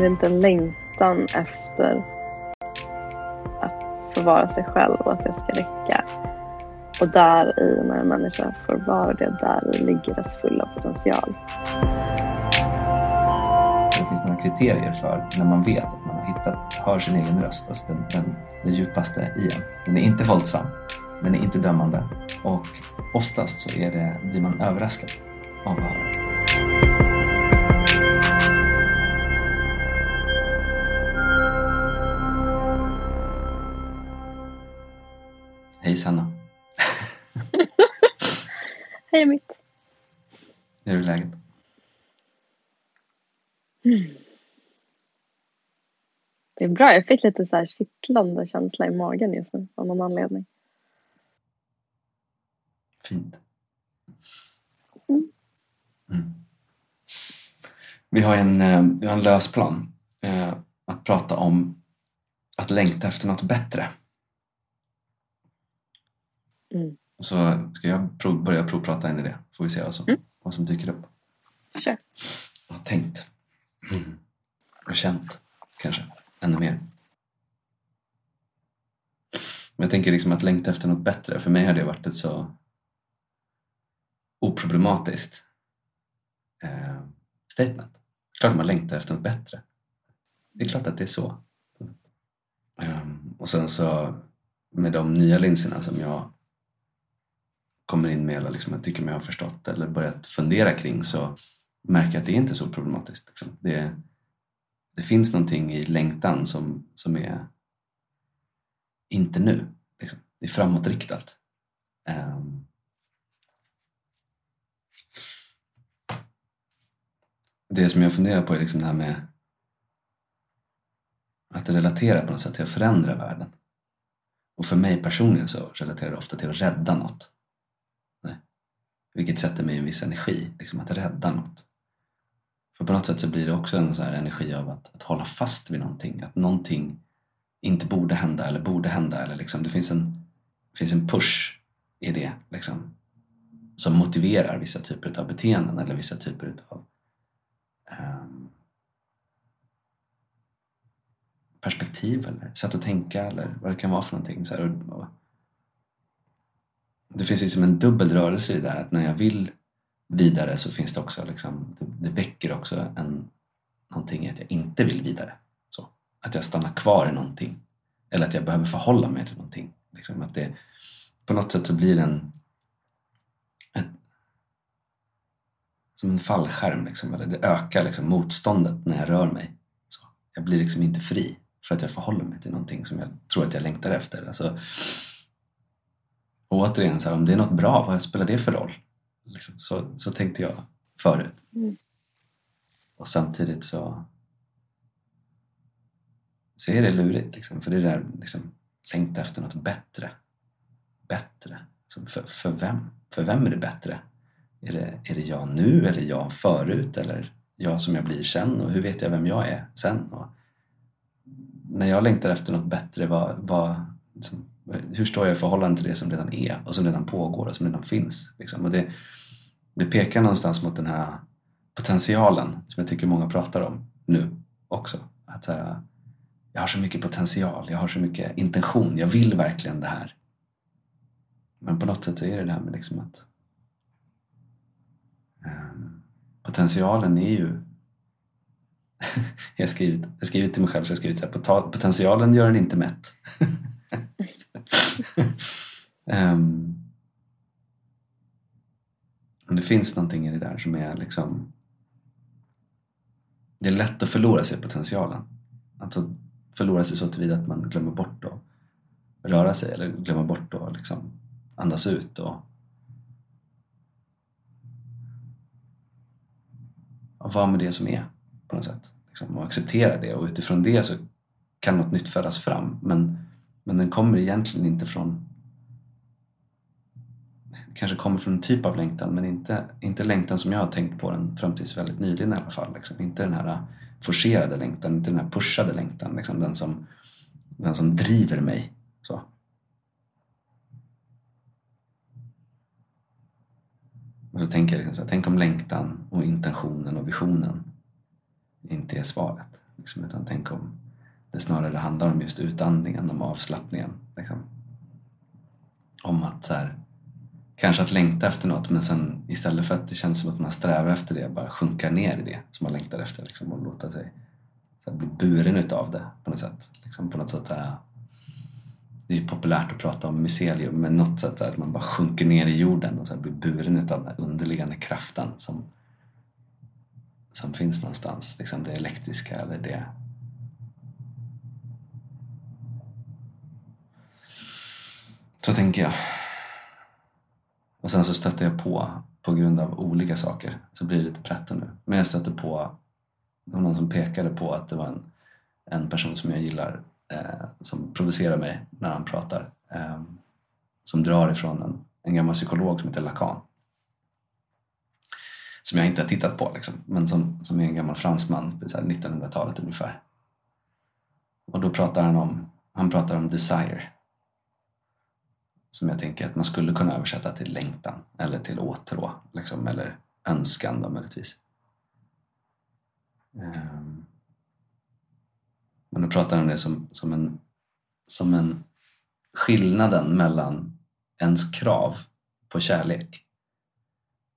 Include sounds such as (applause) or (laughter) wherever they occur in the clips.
är det inte en längtan efter att få vara sig själv och att det ska räcka. Och där i när en människa får vara det, där ligger dess fulla potential. Det finns några kriterier för när man vet att man har hittat, hör sin egen röst, alltså den, den, den djupaste i en. Den är inte våldsam, den är inte dömande och oftast så är det, blir man överraskad av att höra. Hej Sanna! (laughs) Hej mitt. Hur är läget? Det är bra. Jag fick lite så här kittlande känsla i magen just nu av någon anledning. Fint. Mm. Mm. Vi har en, eh, vi har en lös plan. Eh, att prata om att längta efter något bättre. Mm. Så ska jag prov, börja provprata in i det. Får vi se vad som, Mm. vad som dyker upp. Kör. Jag har tänkt. Och känt kanske ännu mer. Men jag tänker liksom att längta efter något bättre. För mig har det varit ett så oproblematiskt eh, statement. Klart man längtar efter något bättre. Det är klart att det är så. Ehm, och sen så med de nya linserna som jag kommer in med eller liksom jag tycker mig ha förstått eller börjat fundera kring så märker jag att det är inte så problematiskt. Liksom. Det, det finns någonting i längtan som, som är inte nu. Liksom. Det är framåtriktat. Um. det som jag funderar på är liksom det här med att relatera på något sätt till att förändra världen. Och för mig personligen så relaterar det ofta till att rädda något. Vilket sätter mig i en viss energi, liksom att rädda något. För på något sätt så blir det också en så här energi av att, att hålla fast vid någonting. Att någonting inte borde hända eller borde hända. Eller liksom, det finns en, det finns en push i det liksom, som motiverar vissa typer av beteenden eller vissa typer av um, perspektiv eller sätt att tänka eller vad det kan vara för någonting. Så här, och, och det finns liksom en dubbel rörelse i det här, att när jag vill vidare så finns det också liksom, det, det väcker också en, någonting i att jag inte vill vidare. Så, att jag stannar kvar i någonting. Eller att jag behöver förhålla mig till någonting. Liksom att det, på något sätt så blir det en, ett, som en fallskärm. Liksom, eller det ökar liksom motståndet när jag rör mig. Så, jag blir liksom inte fri för att jag förhåller mig till någonting som jag tror att jag längtar efter. Alltså, och återigen, så här, om det är något bra, vad spelar det för roll? Liksom, så, så tänkte jag förut. Mm. Och samtidigt så, så är det lurigt. Liksom, för det är där liksom, längta efter något bättre. Bättre. Så för, för vem? För vem är det bättre? Är det, är det jag nu eller jag förut? Eller jag som jag blir sen? Och hur vet jag vem jag är sen? Och när jag längtar efter något bättre, vad, vad, liksom, Eh, hur står jag i förhållande till det som redan är och som redan pågår och som redan finns? Liksom? Och det, det pekar någonstans mot den här potentialen som jag tycker många pratar om nu också. Att här, jag har så mycket potential, jag har så mycket intention, jag vill verkligen det här. Men på något sätt så är det det här med liksom att um, potentialen är ju (laughs) jag har skrivit, jag har skrivit till mig själv så jag har skrivit så här, potentialen gör en inte mätt. (laughs) (laughs) Ehm, um, men det finns någonting i det där som är liksom det är lätt att förlora sig i potentialen. Alltså förlora sig så tillvida att man glömmer bort att röra sig eller glömmer bort att liksom andas ut och, och vara med det som är på något sätt. Liksom, och acceptera det och utifrån det så kan något nytt födas fram men, men den kommer egentligen inte från kanske kommer från en typ av längtan men inte, inte längtan som jag har tänkt på den fram tills väldigt nyligen i alla fall. Liksom. Inte den här äh, forcerade längtan, inte den här pushade längtan. Liksom. Den, som, den som driver mig. Så. Och så tänker jag liksom så här, tänk om längtan och intentionen och visionen inte är svaret. Liksom, utan tänk om det snarare handlar om just utandningen, om avslappningen. Liksom. Om att så här, kanske att längta efter något men sen istället för att det känns som att man strävar efter det, bara sjunka ner i det som man längtar efter liksom, och låta sig så här, bli buren utav det på något sätt. Liksom, på något sätt här, det är ju populärt att prata om mycelium men något sätt att man bara sjunker ner i jorden och så blir buren utav den underliggande kraften som, som finns någonstans. Liksom det elektriska eller det Så tänker jag. Och sen så stöter jag på, på grund av olika saker, så blir det lite pretto nu. Men jag stötte på, det var någon som pekade på att det var en, en person som jag gillar eh, som provocerar mig när han pratar. Eh, som drar ifrån en, en gammal psykolog som heter Lacan. Som jag inte har tittat på, liksom, men som, som är en gammal fransman 1900-talet ungefär. Och då pratar han om, han pratar om desire som jag tänker att man skulle kunna översätta till längtan eller till åtrå liksom, eller önskan då möjligtvis. Um, men då pratar han om det som, som, en, som en skillnaden mellan ens krav på kärlek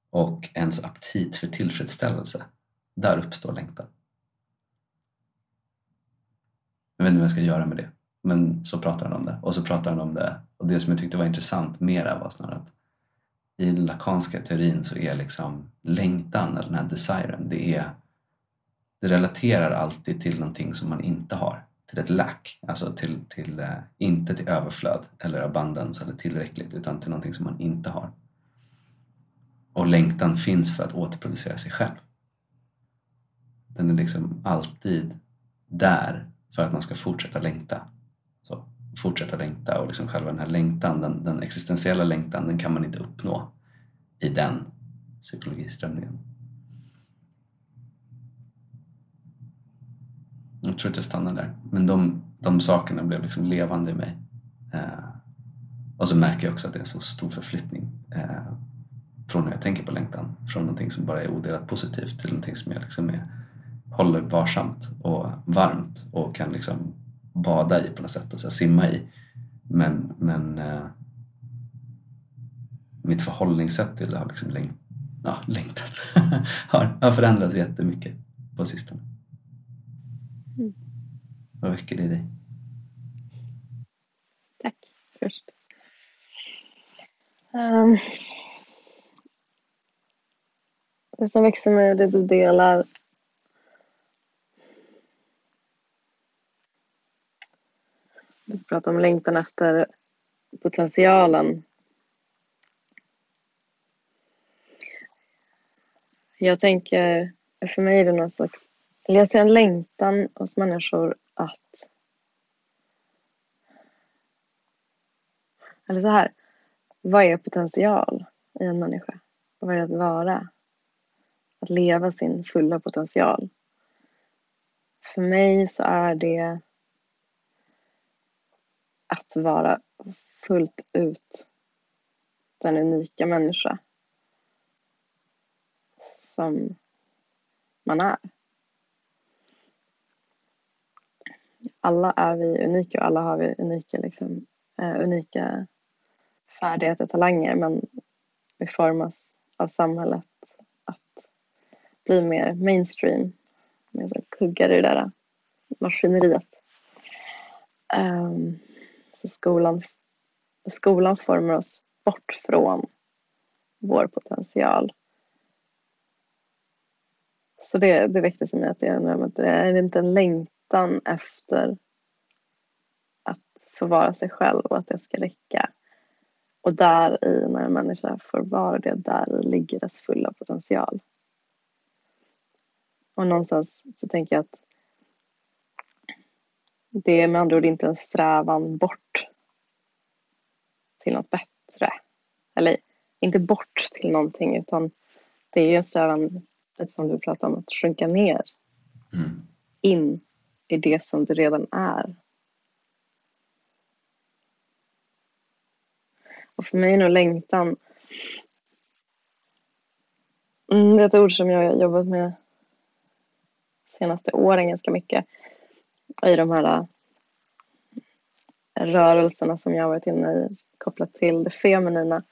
och ens aptit för tillfredsställelse. Där uppstår längtan. Jag vet inte vad jag ska göra med det. Men så pratar han om det. Och så pratar han om det. Och det som jag tyckte var intressant mera var snarare att i den lakanska teorin så är liksom längtan, eller den här desiren, det är det relaterar alltid till någonting som man inte har. Till ett lack, alltså till, till, eh, inte till överflöd eller abundance eller tillräckligt utan till någonting som man inte har. Och längtan finns för att återproducera sig själv. Den är liksom alltid där för att man ska fortsätta längta fortsätta längta och liksom själva den här längtan, den, den existentiella längtan, den kan man inte uppnå i den psykologiströmningen. Jag tror att jag stannar där. Men de, de sakerna blev liksom levande i mig. Eh, och så märker jag också att det är en så stor förflyttning eh, från hur jag tänker på längtan. Från någonting som bara är odelat positivt till någonting som jag liksom är, håller varsamt och varmt och kan liksom bada i på något sätt, och så simma i. Men, men eh, mitt förhållningssätt till det har liksom läng ja, längtat. (laughs) har, har förändrats jättemycket på sistone. Mm. Vad väcker det i dig? Tack först. Um, det som växer med det du delar Du pratar om längtan efter potentialen. Jag tänker, för mig är det någon slags, eller jag ser en längtan hos människor att eller så här, vad är potential i en människa? Vad är det att vara? Att leva sin fulla potential. För mig så är det att vara fullt ut den unika människa som man är. Alla är vi unika och alla har vi unika, liksom, uh, unika färdigheter, talanger men vi formas av samhället att bli mer mainstream, mer kuggar i det där maskineriet. Um, så skolan, skolan formar oss bort från vår potential. Så det, det väcktes i mig att det, det är inte en längtan efter att få vara sig själv och att det ska räcka. Och där i när en människa får vara det, där i ligger dess fulla potential. Och någonstans så tänker jag att det är med andra ord inte en strävan bort till något bättre. Eller inte bort till någonting utan det är en strävan, lite som du pratade om, att sjunka ner mm. in i det som du redan är. Och för mig är nog längtan mm, det är ett ord som jag har jobbat med senaste åren ganska mycket i de här rörelserna som jag har varit inne i kopplat till det feminina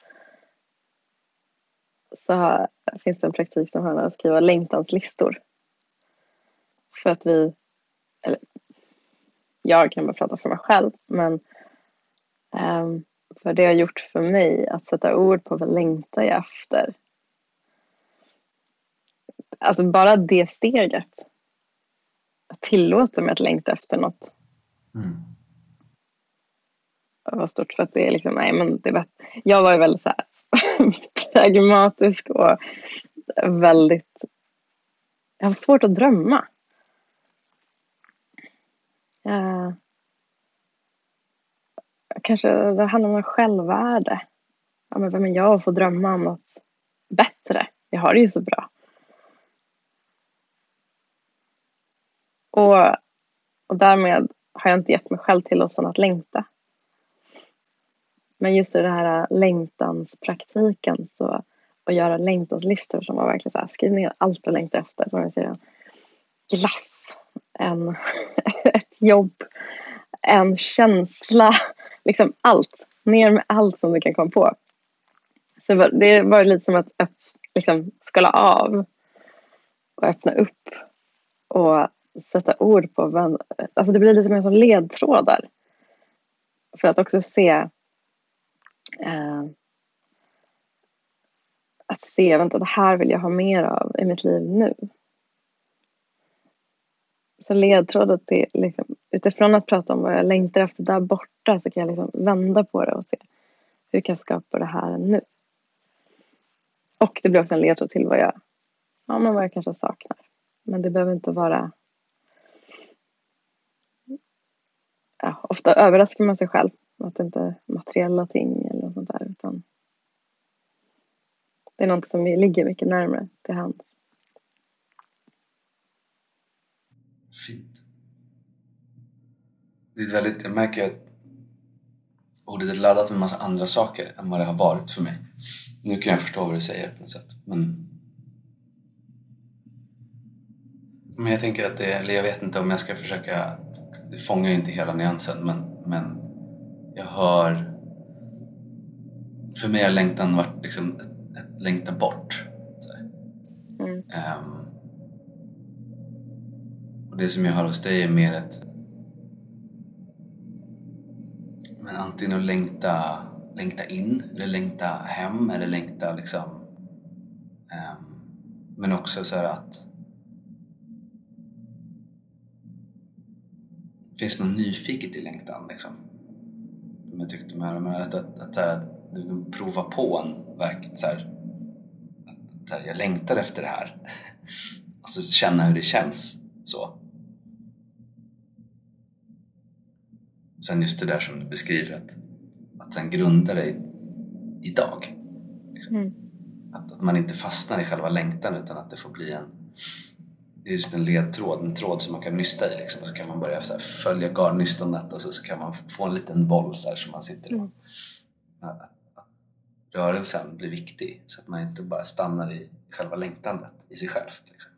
så finns det en praktik som handlar om att skriva längtanslistor. För att vi, eller jag kan bara prata för mig själv, men um, för det har gjort för mig att sätta ord på vad längtar jag efter. Alltså bara det steget. Jag tillåter mig att längta efter något. Mm. Var stort för att det är liksom, nej men det var, jag var ju väldigt så här (laughs) pragmatisk och väldigt, jag har svårt att drömma. Uh, kanske det handlar om självvärde. Ja, men vem är jag att få drömma om något bättre? Jag har det ju så bra. Och, och därmed har jag inte gett mig själv tillåtelse att längta. Men just i den här äh, längtanspraktiken så att göra längtanslistor som var verkligen så här, skriv ner allt du längtar efter. på den sidan. glass, en, (laughs) ett jobb, en känsla, (laughs) liksom allt. Ner med allt som du kan komma på. Så det var lite som att, att liksom skala av och öppna upp och sätta ord på vem, alltså det blir lite mer som ledtrådar. För att också se eh, att se, vänta det här vill jag ha mer av i mitt liv nu. Så ledtråden, till, liksom, utifrån att prata om vad jag längtar efter där borta så kan jag liksom vända på det och se hur kan jag skapa det här nu. Och det blir också en ledtråd till vad jag, ja, men vad jag kanske saknar. Men det behöver inte vara ja, ofta överraskar man sig själv. Att det inte är materiella ting eller något sånt där. Utan det är något som ligger mycket närmare till hands. Fint. Det är väldigt, jag märker att ordet är laddat med en massa andra saker än vad det har varit för mig. Nu kan jag förstå vad du säger på något sätt. Men, men jag tänker att det, eller jag vet inte om jag ska försöka, det fångar ju inte hela nyansen men, men jag hör... För mig har längtan varit liksom ett, ett längta bort. Mm. Um, och det som jag hör hos dig är mer ett... Men antingen att längta, längta in, eller längta hem, eller längta liksom... Um, men också så att... Finns det något nyfiket i längtan liksom? Som jag tyckte med det, att, att, att, att, du prova på en verk, så här, att, att, jag längtar efter det här. Och (laughs) så känna hur det känns så. Sen just det där som du beskriver att, att sen grunda dig idag. Liksom. Mm. Att, att man inte fastnar i själva längtan utan att det får bli en det är just en ledtråd, en tråd som man kan nysta i liksom. Och så kan man börja så här, följa garnnystanet och så, så kan man få en liten boll så här, som man sitter i. Mm. Att rörelsen blir viktig så att man inte bara stannar i själva längtandet i sig självt. Liksom.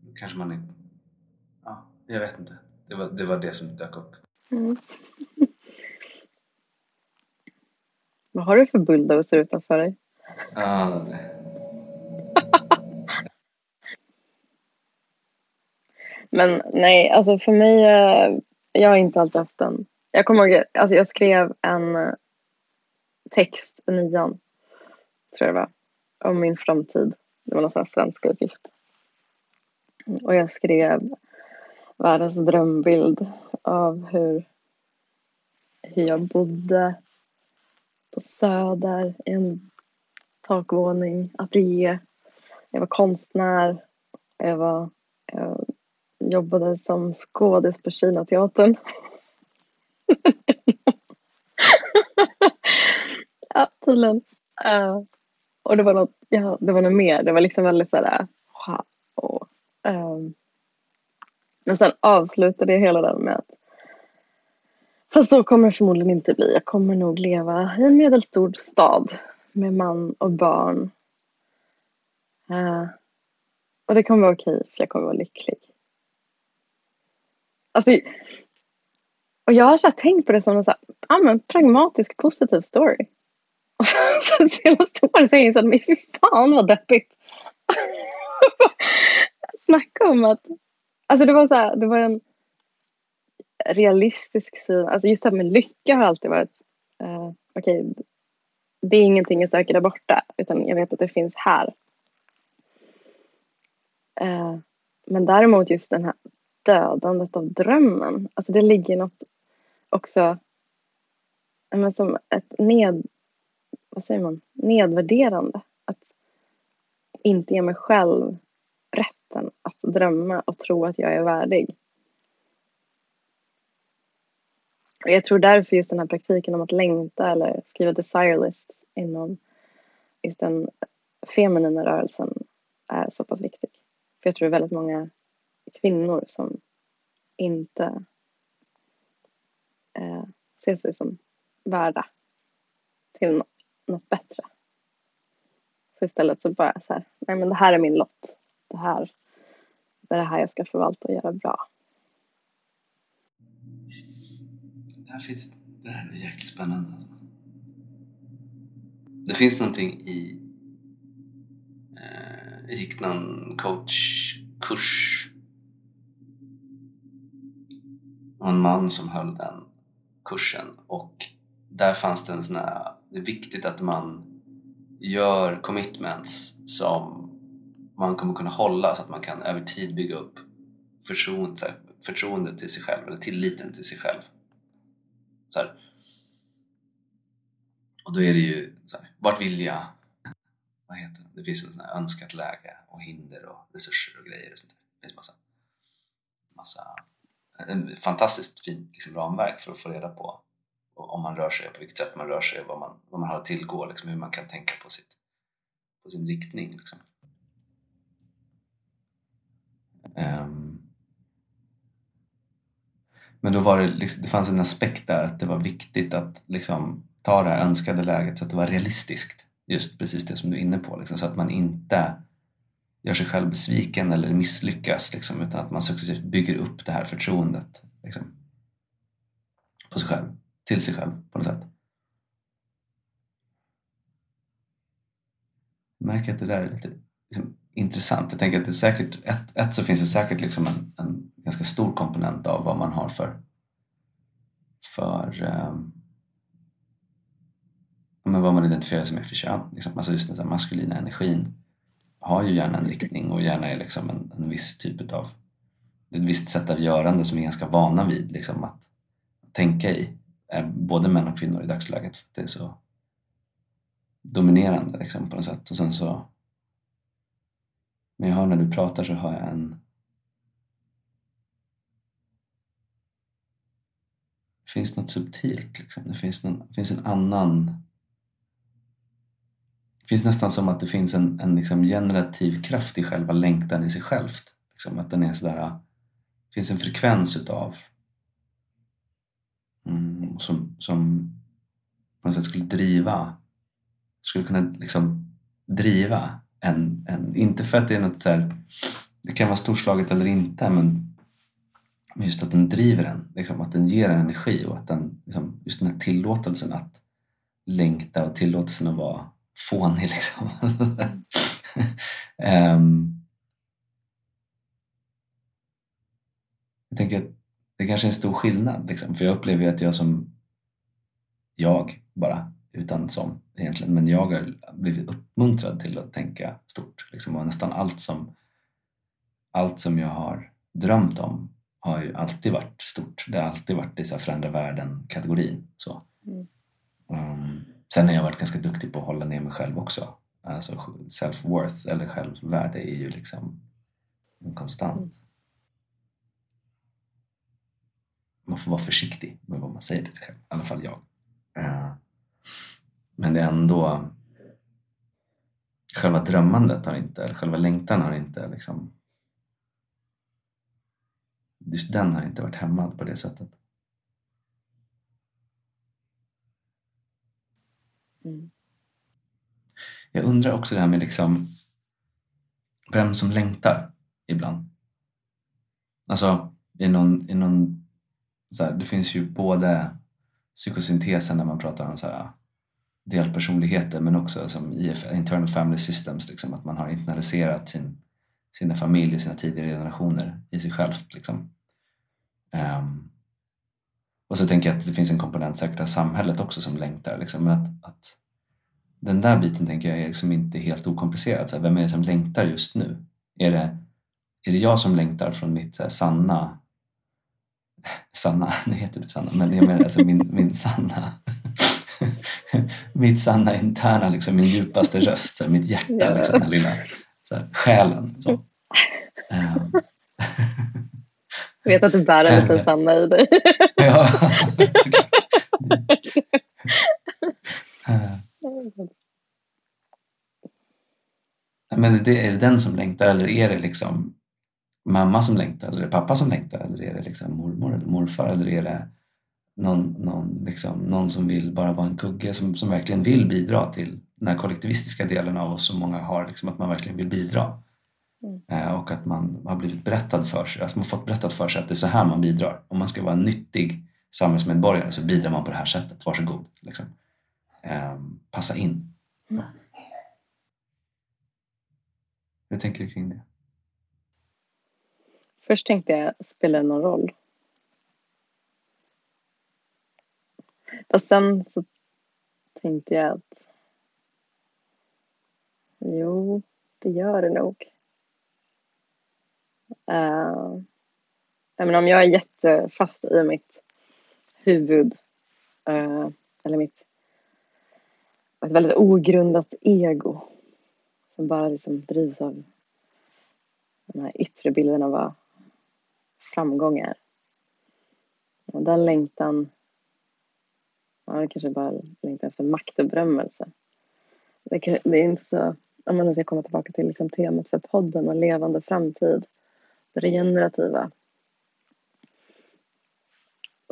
Då kanske man inte... Ja, jag vet inte. Det var det, var det som dök upp. Mm. (laughs) Vad har du för bulldozer utanför dig? Ah, (laughs) Men nej, alltså för mig, eh, jag har inte alltid haft en... Jag kommer ihåg, alltså jag skrev en text i nian, tror jag det var, om min framtid. Det var någon sån här svensk uppgift. Och jag skrev världens drömbild av hur, hur jag bodde på Söder i en takvåning, ateljé. Jag var konstnär. Jag var jag jobbade som skådis på Kinateatern. (laughs) ja, tydligen. Uh, eh, och det var något, ja, det var något mer. Det var liksom väldigt sådär, eh, wow. Um, men sen avslutade jag hela den med att Fast så kommer det förmodligen inte bli. Jag kommer nog leva i en medelstor stad med man och barn. Uh, och det kommer vara okej för jag kommer vara lycklig. Alltså, och jag har så tänkt på det som en så här, ah, men, pragmatisk positiv story. Och sen senaste året så har jag insett, mig, fy fan vad deppigt. Snacka om att, alltså det var så här, det var en realistisk syn, alltså just det här med lycka har alltid varit, uh, okej, okay, det är ingenting jag söker där borta, utan jag vet att det finns här. Uh, men däremot just den här dödandet av drömmen, alltså det ligger något också men som ett ned, vad säger man, nedvärderande. Att inte ge mig själv rätten att drömma och tro att jag är värdig. Och jag tror därför just den här praktiken om att längta eller skriva desire lists inom just den feminina rörelsen är så pass viktig. För jag tror det är väldigt många kvinnor som inte eh, ser sig som värda till något något bättre. Så istället så bara så här, nej men det här är min lott. Det här, det är det här jag ska förvalta och göra bra. Det här, finns, det här är jäkligt spännande. Alltså. Det finns någonting i eh, jag gick någon coachkurs och en man som höll den kursen och där fanns det en sån här, det är viktigt att man gör commitments som man kommer kunna hålla så att man kan över tid bygga upp förtroende, förtroende till sig själv eller tilliten till sig själv. Så här. Och då är det ju så här, vart vill jag? Vad heter det? Det finns en sån här önskat läge och hinder och resurser och grejer och sånt där. Det finns massa, massa en fantastiskt fint liksom, ramverk för att få reda på om man rör sig, på vilket sätt man rör sig, vad man, vad man har att tillgå, liksom, hur man kan tänka på, sitt, på sin riktning. Liksom. Um, men då var det, liksom, det fanns en aspekt där att det var viktigt att liksom, ta det här önskade läget så att det var realistiskt. Just precis det som du är inne på, liksom, så att man inte gör sig själv besviken eller misslyckas liksom, utan att man successivt bygger upp det här förtroendet liksom, på sig själv, till sig själv på något sätt. Jag märker att det där är lite liksom, intressant. Jag tänker att det är säkert, ett, ett så finns det säkert liksom en, en ganska stor komponent av vad man har för, för um, men vad man identifierar sig med för kön. Liksom. Alltså just den maskulina energin har ju gärna en riktning och gärna är liksom en, en viss typ av ett visst sätt av görande som vi är ganska vana vid liksom, att tänka i. Eh, både män och kvinnor i dagsläget för att det är så dominerande liksom, på något sätt. Och sen så men jag hör när du pratar så har jag en Det finns något subtilt liksom. Det finns, någon, det finns en annan det finns nästan som att det finns en, en liksom generativ kraft i själva längtan i sig självt. Liksom att den är sådär, det finns en frekvens utav mm, som, som på något sätt skulle driva, skulle kunna liksom driva en, en inte för att det är något så här, det kan vara storslaget eller inte men just att den driver en, liksom, att den ger en energi och att den, liksom, just den här tillåtelsen att längta och tillåtelsen att vara fånig (laughs) liksom. um, jag tänker att det kanske är en stor skillnad liksom, för jag upplever ju att jag som jag bara, utan som egentligen, men jag har blivit uppmuntrad till att tänka stort. Liksom, och nästan allt som, allt som jag har drömt om har ju alltid varit stort. Det har alltid varit i så förändra världen-kategorin. Så. Mm. Um, Sen har jag varit ganska duktig på att hålla ner mig själv också. Alltså self-worth eller självvärde är ju liksom en konstant. Mm. Man får vara försiktig med vad man säger till sig själv, i alla fall jag. Eh, men det är ändå själva drömmandet har inte, eller själva längtan har inte liksom just den har inte varit hämmad på det sättet. Mm. Jag undrar också det här med liksom vem som längtar ibland. Alltså, i någon, i någon så här, det finns ju både psykosyntesen när man pratar om så här, delpersonligheter men också som IF, internal family systems, liksom, att man har internaliserat sin, sina familjer, sina tidigare generationer i sig självt. Liksom. Um, och så tänker jag att det finns en komponent säkert av samhället också som längtar. Liksom, att, att den där biten tänker jag är liksom inte helt okomplicerad. Så här, vem är det som längtar just nu? Är det, är det jag som längtar från mitt här, sanna Sanna, (laughs) nu heter du Sanna, men jag menar alltså min, min sanna mitt sanna interna, liksom, min djupaste röst, mitt hjärta, liksom, den lilla så här, själen. Så. Um. Jag vet att du bär en liten Sanna i dig. (laughs) ja, (laughs) Men det, är det den som längtar eller är det liksom mamma som längtar eller är det pappa som längtar eller är det liksom mormor eller morfar eller är det någon, någon, liksom, någon som vill bara vara en kugge som, som verkligen vill bidra till den här kollektivistiska delen av oss som många har, liksom, att man verkligen vill bidra. Mm. Eh, och att man har blivit berättad för sig, alltså man fått berättat för sig att det är så här man bidrar. Om man ska vara en nyttig samhällsmedborgare så bidrar man på det här sättet, varsågod. Liksom. Eh, passa in. Mm. Hur tänker du kring det? Först tänkte jag, spelar det någon roll? Och sen så tänkte jag att jo, det gör det nog. Uh, jag menar, om jag är jättefast i mitt huvud uh, eller mitt ett väldigt ogrundat ego som bara liksom drivs av den här yttre bilden av vad framgångar. Och den längtan Ja, det kanske bara längtar efter makt och berömmelse. Det, det är inte så, om man nu ska komma tillbaka till liksom temat för podden och levande framtid, det regenerativa.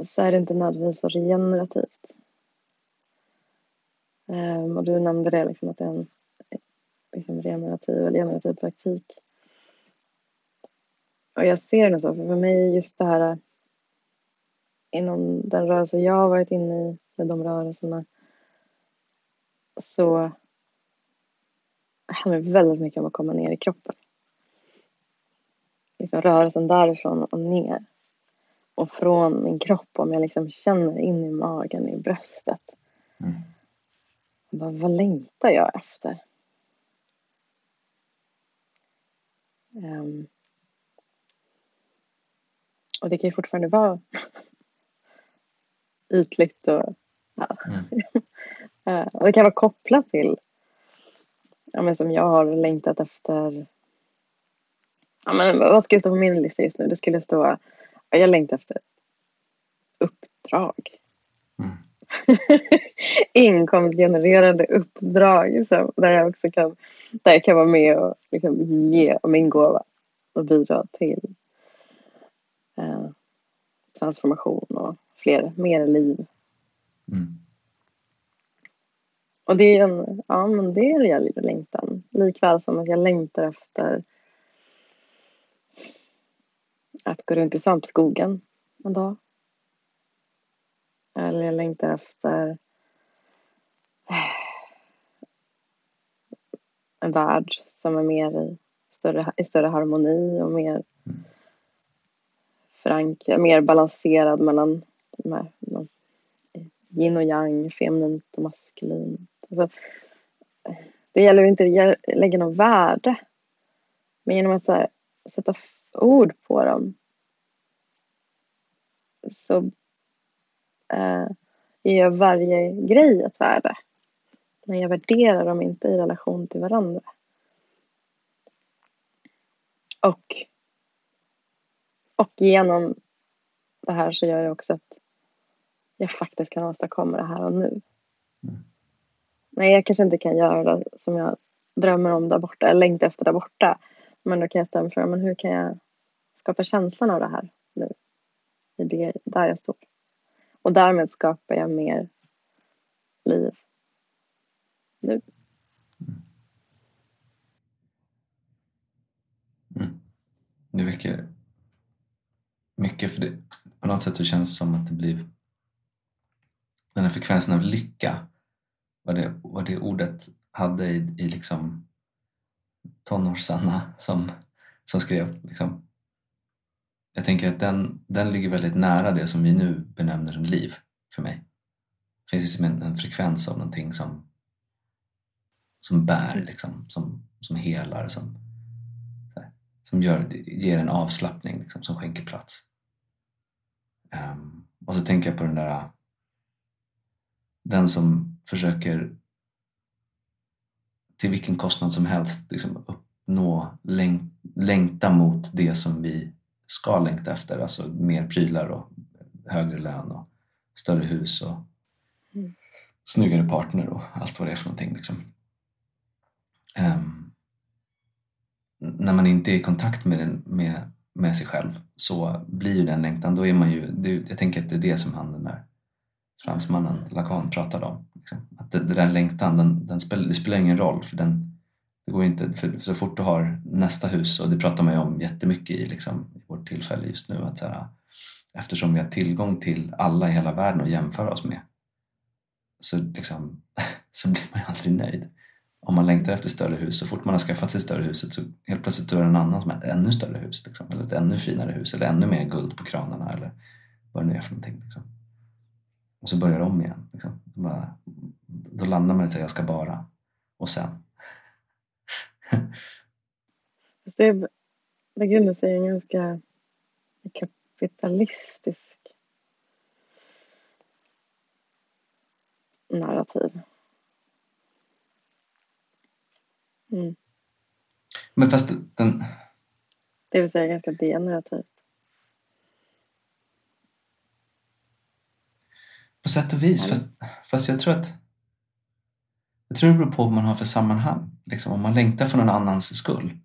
Så är det inte nödvändigtvis så regenerativt. Um, och du nämnde det, liksom, att det är en liksom, regenerativ eller generativ praktik. Och jag ser det så, för för mig just det här inom den rörelse jag har varit inne i med de rörelserna så handlar det väldigt mycket om att komma ner i kroppen. Liksom rörelsen därifrån och ner. Och från min kropp, om jag liksom känner in i magen, i bröstet. Mm. Bara, vad längtar jag efter? Um, och det kan ju fortfarande vara (laughs) ytligt och Ja. Mm. (laughs) Eh, och det kan vara kopplat till, ja, men som jag har längtat efter, ja, men vad ska stå på min lista just nu? Det skulle stå, ja, jag längtar efter uppdrag. Mm. (laughs) Inkomstgenererande uppdrag så, där jag också kan, där jag kan vara med och liksom ge min gåva och bidra till eh, transformation och fler, mer liv Mm. Och det är en, ja men det är en rejäl längtan. Likväl som att jag längtar efter att gå runt i svampskogen en dag. Eller jag längtar efter en värld som är mer i större, i större harmoni och mer mm förankrad, mer balanserad mellan de här de yin och yang, feminint och maskulint. Alltså, det gäller inte att lägga något värde. Men genom att här, sätta ord på dem så eh, ger jag varje grej ett värde. Men jag värderar dem inte i relation till varandra. Och, och genom det här så gör jag också att jag faktiskt kan åstadkomma det här och nu. Mm. Nej, jag kanske inte kan göra det som jag drömmer om där borta, eller längtar efter där borta. Men då kan jag ställa mig frågan, men hur kan jag skapa känslan av det här nu? I det, där jag står. Och därmed skapar jag mer liv nu. Mm. Mm. Det väcker mycket för det, på något sätt så känns det som att det blir den här frekvensen av lycka vad det, vad det ordet hade i, i liksom tonårs-Sanna som, som skrev. Liksom. Jag tänker att den, den ligger väldigt nära det som vi nu benämner som liv för mig. Det finns liksom en, en frekvens av någonting som, som bär, liksom, som, som helar, som, som gör, ger en avslappning, liksom, som skänker plats. Um, och så tänker jag på den där den som försöker till vilken kostnad som helst liksom uppnå, läng längta mot det som vi ska längta efter, alltså mer prylar och högre lön och större hus och mm. snyggare partner och allt vad det är för någonting. Liksom. Um, när man inte är i kontakt med, den, med, med sig själv så blir ju den längtan, då är man ju, det, jag tänker att det är det som han den där fransmannen Lacan pratade om. Liksom. Att det, det där längtan, den, den spel, det spelar ingen roll för den, det går inte, för så fort du har nästa hus, och det pratar man ju om jättemycket i, liksom, i vårt tillfälle just nu, att så här, eftersom vi har tillgång till alla i hela världen att jämföra oss med så, liksom, (laughs) så blir man ju aldrig nöjd. Om man längtar efter större hus, så fort man har skaffat sig större huset så helt plötsligt är det en annan som har ett ännu större hus, liksom, eller ett ännu finare hus, eller ännu mer guld på kranarna eller vad det nu är för någonting. Liksom. Och så börjar det om igen. Liksom. Bara, då landar man i att jag ska bara. Och sen. (laughs) det är i grunden en ganska kapitalistisk narrativ. Mm. Men fast den... Det vill säga ganska degenerativt. På sätt och vis. Fast, fast, jag tror att jag tror det beror på vad man har för sammanhang. Liksom, om man längtar för någon annans skull.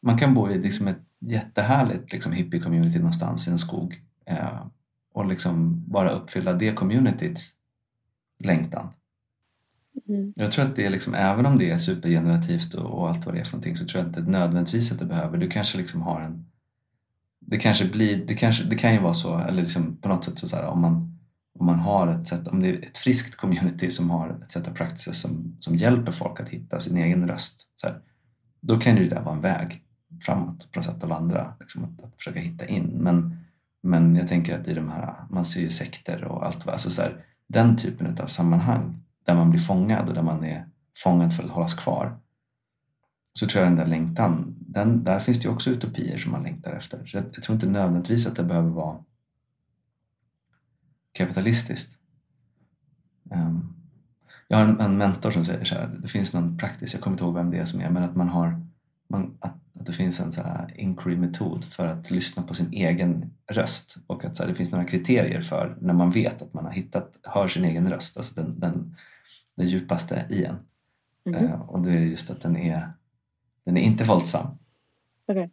Man kan bo i liksom ett jättehärligt liksom, hippie-community någonstans i en skog eh, och liksom bara uppfylla det communityts längtan. Mm. Jag tror att det är liksom, även om det är supergenerativt och, och, allt vad det är för någonting så tror jag inte nödvändigtvis att det behöver. Du kanske liksom har en... Det kanske blir, det, kanske, det kan ju vara så, eller liksom på något sätt så, så här, om man om man har ett sätt, om det är ett friskt community som har ett sätt av practices som, som hjälper folk att hitta sin egen röst. Så här, då kan ju det där vara en väg framåt på något sätt att vandra, liksom att, att, försöka hitta in. Men, men jag tänker att i de här, man ser ju sekter och allt, alltså så här, den typen av sammanhang där man blir fångad och där man är fångad för att hållas kvar. Så tror jag den där längtan, den, där finns det ju också utopier som man längtar efter. Så jag, jag tror inte nödvändigtvis att det behöver vara kapitalistiskt. Um, jag har en, en, mentor som säger så här, det finns någon praktisk, jag kommer inte ihåg vem det är som är, men att man har man, att, att det finns en så här inquiry-metod för att lyssna på sin egen röst och att så här, det finns några kriterier för när man vet att man har hittat, hör sin egen röst, alltså den, den, den djupaste i en. Mm uh, och då är det just att den är, den är inte våldsam. Okay.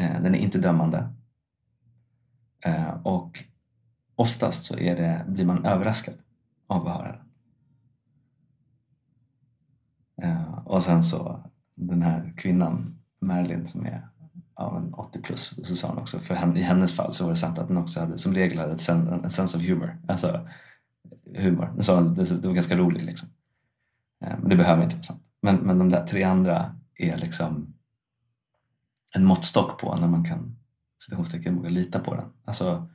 Uh, den är inte dömande. Uh, och oftast så är det, blir man överraskad av att höra den. Uh, och sen så den här kvinnan, Marilyn, som är ja, 80 plus, så sa hon också, för henne, i hennes fall så var det sant att den också hade, som regel hade ett sen, en sense of humor. Alltså humor. Den det, det var ganska roligt liksom. Eh, men det behöver inte vara sant. Men, men de där tre andra är liksom en måttstock på när man kan citationstecken våga lita på den. Alltså,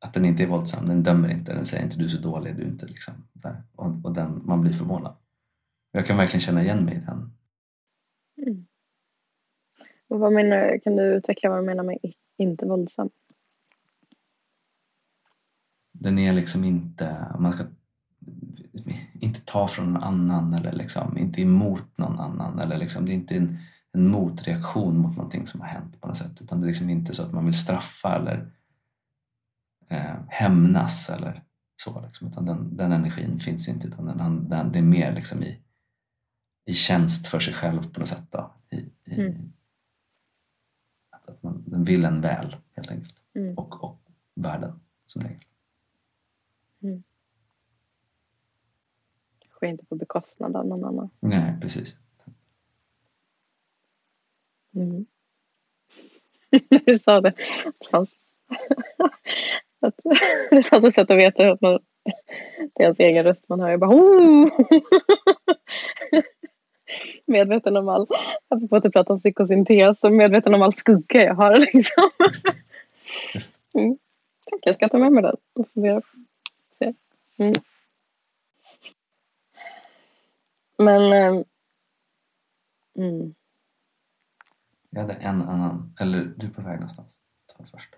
att den inte är våldsam, den dömer inte, den säger inte du är så dålig, du är inte liksom där. Och, och den, man blir förvånad. Jag kan verkligen känna igen mig i den. Mm. Och vad menar Kan du utveckla vad du menar med inte våldsam? Den är liksom inte, man ska inte ta från någon annan eller liksom inte emot någon annan eller liksom, det är inte en, en motreaktion mot någonting som har hänt på något sätt utan det är liksom inte så att man vill straffa eller eh, hämnas eller så. Liksom, utan den, den energin finns inte utan den, den, det är mer liksom i, i tjänst för sig själv på något sätt. Då, i, i mm. att man, den vill en väl helt enkelt mm. och, och världen som regel. Mm. Sker inte på bekostnad av någon annan. Nej, precis. Mm. (laughs) du sa det. (laughs) (laughs) Det fanns, att, det fanns ett sätt att veta att man, det är ens egen röst man hör. Jag bara oh! Medveten om all, apropå att prata om psykosyntes, och medveten om all skugga jag har (laughs) liksom. Mm. Tack, jag ska ta med mig den och fundera. Mm. Men ähm, mm. Jag hade en annan, eller du är på väg någonstans. Ta det först.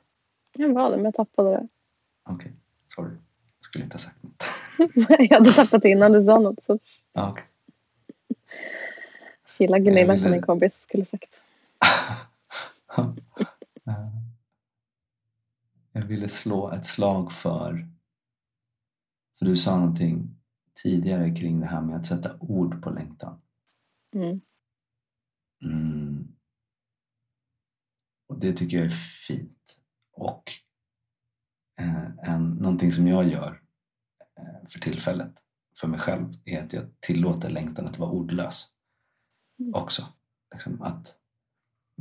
Jag var det, men jag tappade det. Okej, okay. sorry. Jag skulle inte ha sagt något. (laughs) jag hade tappat innan du sa något. Så. Ah, okay. Chilla Gunilla ville... som min kompis skulle sagt. (laughs) jag ville slå ett slag för, för du sa någonting tidigare kring det här med att sätta ord på längtan. Mm. Mm. Och det tycker jag är fint. Och eh, en, någonting som jag gör eh, för tillfället för mig själv är att jag tillåter längtan att vara ordlös mm. också. Liksom att,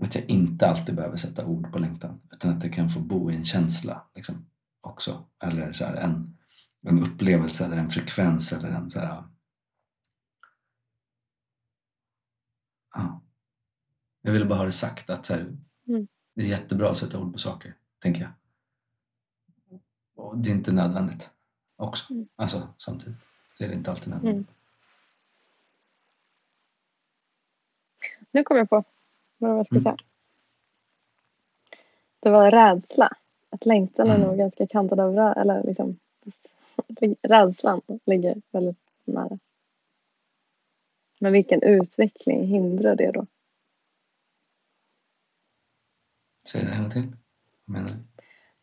att jag inte alltid behöver sätta ord på längtan utan att det kan få bo i en känsla liksom, också. Eller så här, en, en upplevelse eller en frekvens eller en så här, ja. Jag ville bara ha det sagt att här, mm. det är jättebra att sätta ord på saker, tänker jag. Och det är inte nödvändigt också. Mm. Alltså samtidigt. Det är inte alltid nödvändigt. Mm. Nu kom jag på vad jag ska mm. säga. Det var rädsla. Att längtan är mm. nog ganska kantad av rädsla. Eller liksom, rädslan ligger väldigt nära. Men vilken utveckling hindrar det då? Säg det en gång till. Vad menar du?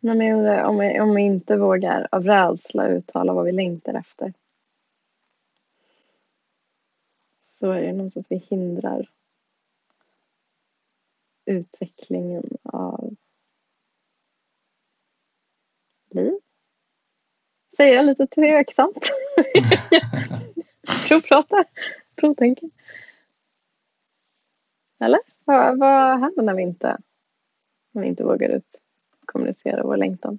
Men jag undrar om vi, om vi inte vågar av rädsla uttala vad vi längtar efter. Så är det någonstans vi hindrar utvecklingen av liv. Säger jag lite tveksamt. (laughs) Provprata, provtänka. Eller? Vad, vad händer när vi inte, när vi inte vågar ut kommunicera vår längtan?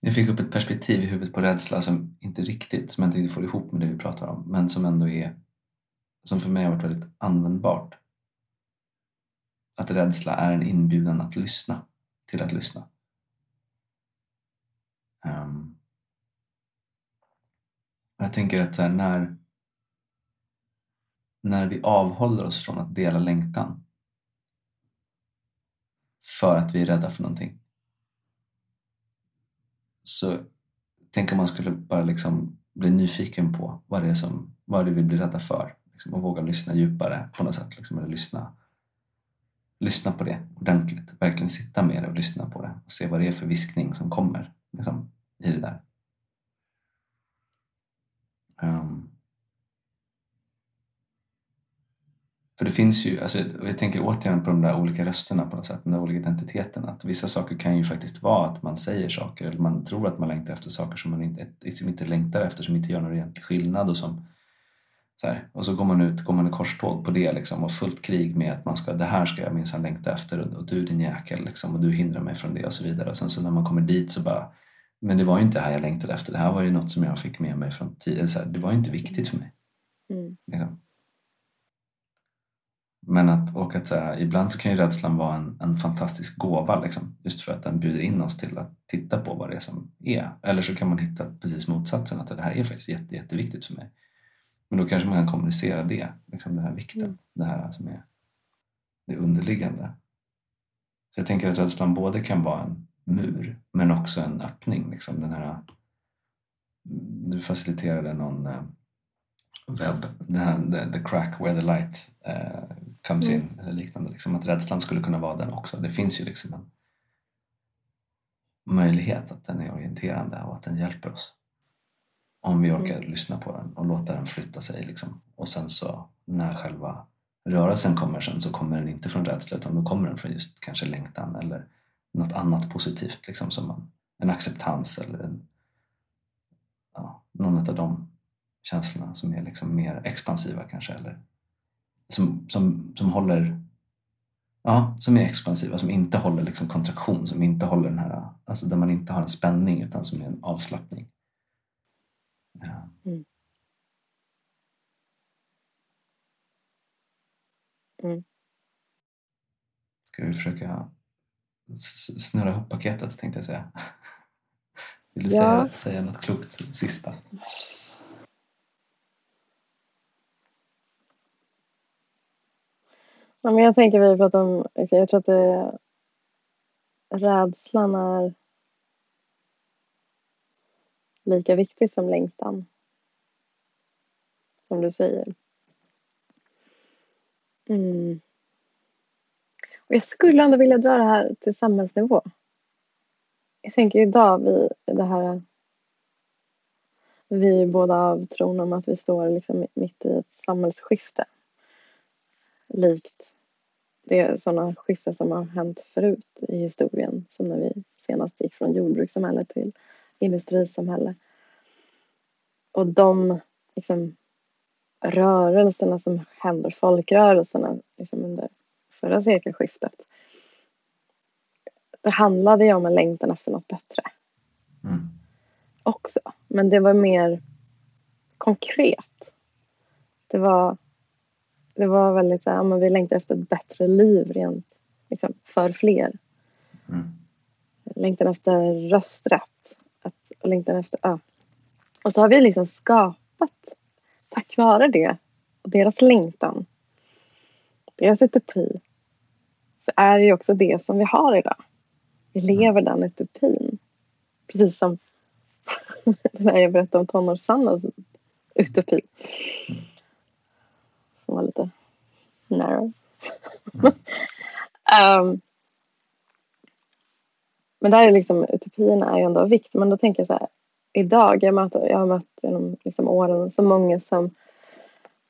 Jag fick upp ett perspektiv i huvudet på rädsla som inte riktigt, som jag inte får ihop med det vi pratar om, men som ändå är, som för mig har varit väldigt användbart. Att rädsla är en inbjudan att lyssna, till att lyssna. Um, jag tänker att här, när, när vi avhåller oss från att dela längtan för att vi är rädda för någonting så tänk om man skulle bara liksom bli nyfiken på vad det är, som, vad det är vi blir rädda för liksom, och våga lyssna djupare på något sätt. Liksom, eller lyssna, lyssna på det ordentligt. Verkligen sitta med det och lyssna på det och se vad det är för viskning som kommer liksom, i det där. Um, För det finns ju, alltså, jag tänker återigen på de där olika rösterna på något sätt, de där olika identiteterna. Att vissa saker kan ju faktiskt vara att man säger saker eller man tror att man längtar efter saker som man inte, som inte längtar efter, som inte gör någon egentlig skillnad. Och, som, så här, och så går man ut, går man i korståg på det liksom, och fullt krig med att man ska, det här ska jag minsann längta efter och, och du din jäkel liksom, och du hindrar mig från det och så vidare. Och sen så när man kommer dit så bara, men det var ju inte det här jag längtade efter, det här var ju något som jag fick med mig från tidigare, det var ju inte viktigt för mig. Mm. Liksom. Men att, och att så här, ibland så kan ju rädslan vara en, en fantastisk gåva liksom, just för att den bjuder in oss till att titta på vad det är som är. Eller så kan man hitta precis motsatsen, att det här är faktiskt jätte, jätteviktigt för mig. Men då kanske man kan kommunicera det, liksom den här vikten, mm. det här som är det underliggande. Så jag tänker att rädslan både kan vara en mur men också en öppning. Liksom, den här, du faciliterade någon eh, webb, den här, the, crack where the light uh, comes mm. in eller liknande. Liksom att rädslan skulle kunna vara den också. Det finns ju liksom en möjlighet att den är orienterande och att den hjälper oss. Om vi orkar mm. lyssna på den och låta den flytta sig. Liksom. Och sen så när själva rörelsen kommer sen så kommer den inte från rädsla utan då kommer den från just kanske längtan eller något annat positivt. Liksom, som en, en acceptans eller en, ja, någon av de känslorna som är liksom mer expansiva kanske eller som, som, som håller Ja, som är expansiva, som inte håller liksom kontraktion, som inte håller den här, alltså där man inte har en spänning utan som är en avslappning. Ja. Mm. Mm. Ska vi försöka snurra ihop paketet tänkte jag säga. (laughs) Vill du Ja. säga, säga något klokt sista? Ja, men jag tänker vi pratar om, jag tror att det, rädslan är lika viktig som längtan. Som du säger. Mm. Och jag skulle ändå vilja dra det här till samhällsnivå. Jag tänker idag, vi, det här vi är båda av tron om att vi står liksom mitt i ett samhällsskifte. Likt det sådana skiften som har hänt förut i historien. Som när vi senast gick från jordbrukssamhälle till industrisamhälle. Och de liksom, rörelserna som händer, folkrörelserna liksom under förra sekelskiftet. Det handlade ju om en längtan efter något bättre Mm. också. Men det var mer konkret. Det var, det var väldigt så här, men vi längtar efter ett bättre liv rent liksom, för fler. Mm. Längtan efter rösträtt. Att, och längtan efter, ja. Och så har vi liksom skapat, tack vare det, och deras längtan, deras utopi, så är det ju också det som vi har idag. Vi lever den utopin. Precis som (laughs) den här jag berättade om tonårs-Sannas utopi. Som var lite narrow. (laughs) um, men där är liksom utopierna är ju ändå av vikt. Men då tänker jag så här. Idag, jag, möter, jag har mött genom liksom åren så många som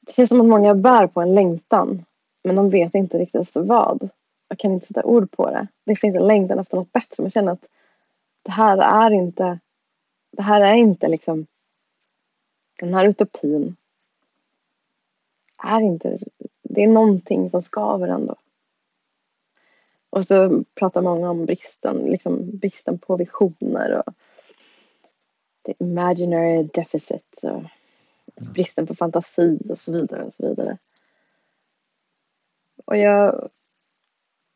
det känns som att många bär på en längtan. Men de vet inte riktigt vad. Jag kan inte sätta ord på det. Det finns en längtan efter något bättre. Jag känner att det här är inte det här är inte liksom den här utopin är inte det är någonting som skaver ändå. Och så pratar många om bristen, liksom bristen på visioner och the imaginary deficit och bristen på fantasi och så vidare och så vidare. Och jag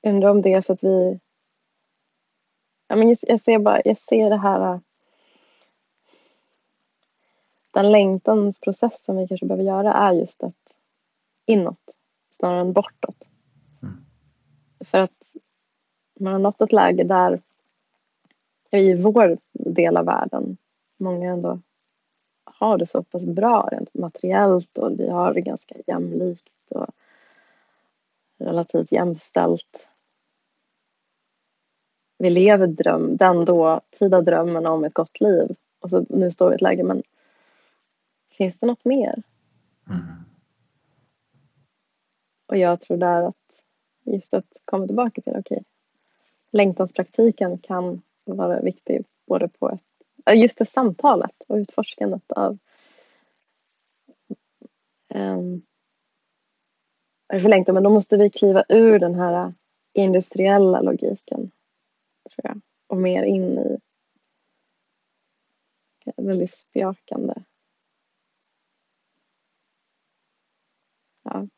undrar om det är för att vi ja, men jag ser bara, jag ser det här den längtansprocess som vi kanske behöver göra är just att inåt snarare än bortåt. Mm. För att man har nått ett läge där i vår del av världen många ändå har det så pass bra rent materiellt och vi har det ganska jämlikt och relativt jämställt. Vi lever dröm, den dåtida drömmen om ett gott liv och så nu står vi i ett läge men finns det något mer? Mm. Och jag tror där att just att komma tillbaka till okej, okay, längtanspraktiken kan vara viktig både på ett, just det samtalet och utforskandet av ehm, um, för längtan, men då måste vi kliva ur den här industriella logiken tror jag och mer in i det livsbejakande ja.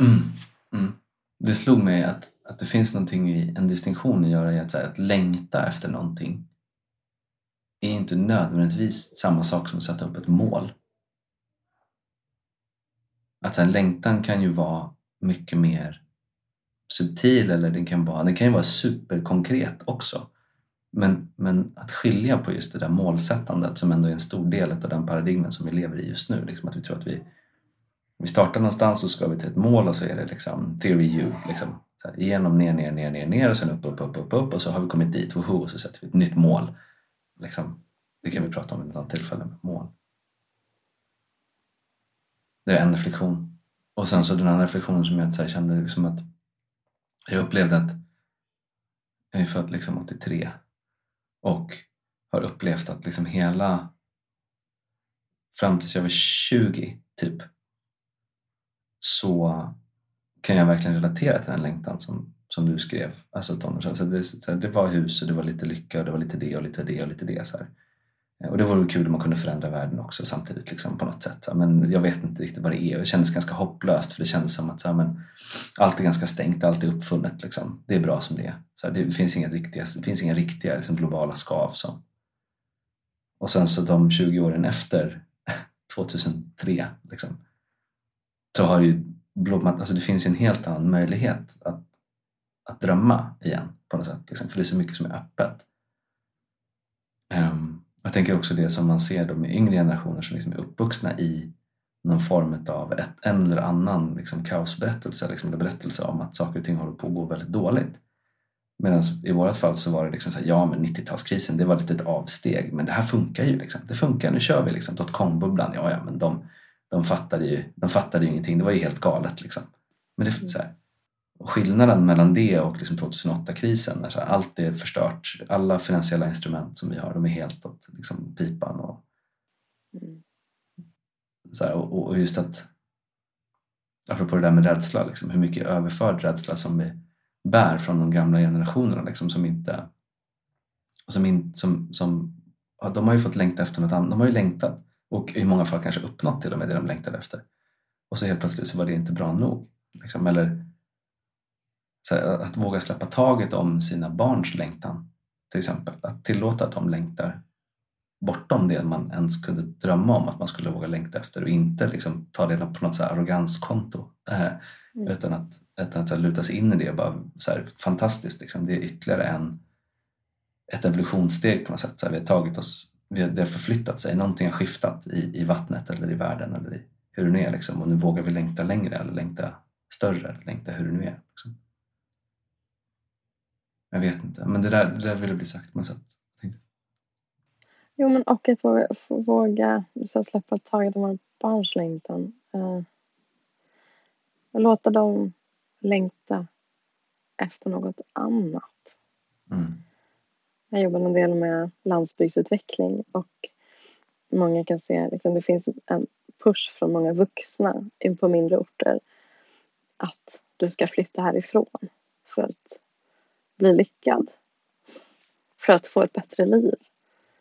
Mm. Mm. Det slog mig att, att det finns någonting i en distinktion att göra i att, så här, att längta efter någonting är inte nödvändigtvis samma sak som att sätta upp ett mål. Att här, längtan kan ju vara mycket mer subtil eller den kan, vara, den kan ju vara superkonkret också. Men, men att skilja på just det där målsättandet som ändå är en stor del av den paradigmen som vi lever i just nu. Liksom att vi tror att vi, vi startar någonstans och ska vi till ett mål och så är det liksom theory U. Liksom, här, igenom, ner, ner, ner, ner, ner och sen upp, upp, upp, upp, upp och så har vi kommit dit, woho, och så sätter vi ett nytt mål. Liksom, det kan vi prata om vid ett annat tillfälle med mål. Det är en reflektion. Och sen så den andra reflektionen som jag så här, kände liksom att jag upplevde att jag är född liksom 83 och har upplevt att liksom hela fram tills jag var 20 typ så kan jag verkligen relatera till den längtan som, som du skrev. Alltså, så alltså, det, så det var hus och det var lite lycka och det var lite det och lite det och lite det. Så här. Eh, och det vore kul om man kunde förändra världen också samtidigt liksom, på något sätt. Men jag vet inte riktigt vad det är. Det kändes ganska hopplöst för det kändes som att så här, men, allt är ganska stängt, allt är uppfunnet. Liksom. Det är bra som det är. Så här, det finns inga riktiga, det finns inga riktiga liksom, globala skav. Så. Och sen så de 20 åren efter (laughs) 2003 liksom, så har ju blommat, alltså det finns en helt annan möjlighet att, att drömma igen på något sätt. Liksom, för det är så mycket som är öppet. Um, jag tänker också det som man ser då med yngre generationer som liksom är uppvuxna i någon form av ett, en eller annan liksom kaosberättelse, liksom, eller berättelse om att saker och ting håller på att gå väldigt dåligt. Medan i vårt fall så var det liksom så här, ja men 90-talskrisen det var lite ett avsteg men det här funkar ju. Liksom. Det funkar, nu kör vi liksom. Dotcom-bubblan, ja ja men de, de, fattade ju, de fattade ju ingenting, det var ju helt galet. Liksom. Men det, så här, och skillnaden mellan det och liksom 2008-krisen, när allt är förstört, alla finansiella instrument som vi har, de är helt åt liksom, pipan. Och, mm. så här, och, och, just att, apropå det där med rädsla, liksom, hur mycket överförd rädsla som vi bär från de gamla generationerna liksom, som inte som, in, som, som ja, de har ju fått längta efter något annat, de har ju längtat och i många fall kanske uppnått till och med det de längtade efter. Och så helt plötsligt så var det inte bra nog. Liksom, eller här, att våga släppa taget om sina barns längtan till exempel. Att tillåta att de längtar bortom det man ens kunde drömma om att man skulle våga längta efter och inte liksom ta det på något så arroganskonto. Eh, mm. Utan att, utan att så luta sig in i det. Bara, så här, fantastiskt, liksom. det är ytterligare en, ett evolutionssteg på något sätt. Så här, vi har tagit oss, det har förflyttat sig, någonting har skiftat i, i vattnet eller i världen eller i hur det nu är. Liksom. Och nu vågar vi längta längre eller längta större eller längta hur det nu är. Liksom. Jag vet inte, men det där, det där ville bli sagt på något sätt. Jo, men och att våga, våga så släppa taget om våra barns längtan. Och låta dem längta efter något annat. Mm. Jag jobbar en del med landsbygdsutveckling och många kan se liksom, det finns en push från många vuxna in på mindre orter att du ska flytta härifrån för att bli lyckad. För att få ett bättre liv.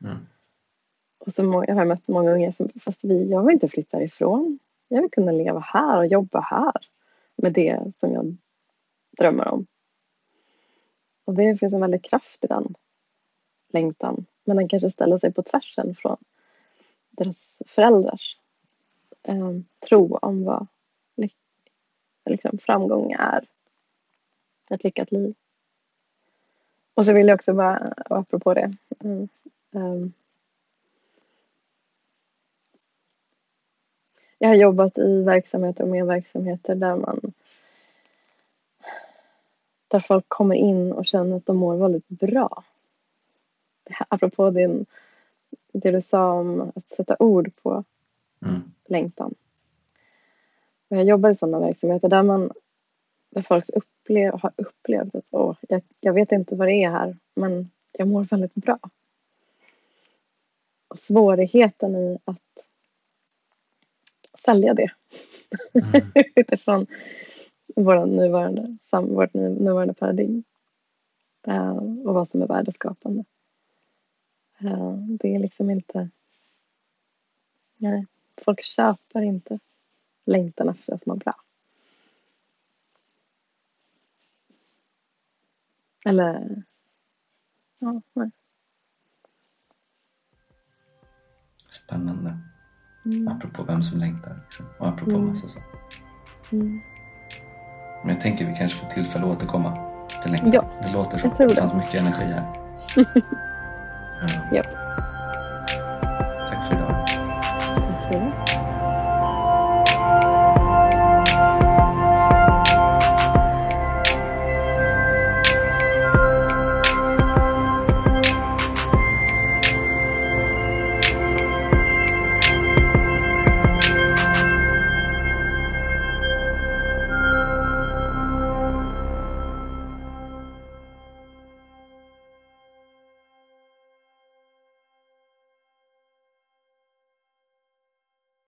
Mm. Och så må, jag har mött många unga som, fast vi, jag vill inte flytta ifrån. Jag vill kunna leva här och jobba här med det som jag drömmer om. Och det finns en väldig kraft i den längtan. Men den kanske ställer sig på tvärsen från deras föräldrars eh, tro om vad liksom, framgång är. Ett lyckat liv. Och så vill jag också bara, apropå det. Mm, um, jag har jobbat i verksamheter och med verksamheter där man där folk kommer in och känner att de mår väldigt bra. (laughs) apropå din, det du sa om att sätta ord på mm. längtan. Och jag jobbar i sådana verksamheter där man där folk upplev, har upplevt att åh, jag, jag vet inte vad det är här men jag mår väldigt bra. Och svårigheten i att sälja det mm. (laughs) utifrån vår nuvarande, vårt nuvarande paradigm uh, och vad som är värdeskapande. Det är liksom inte... Nej, folk köper inte längtan efter att må bra. Eller... Ja, nej. Spännande. Mm. Apropå vem som längtar liksom. och apropå mm. massa saker. Mm. Men jag tänker vi kanske får tillfälle att återkomma till längtan. Ja, det låter som. Det. det fanns mycket energi här. (laughs) ja. ja.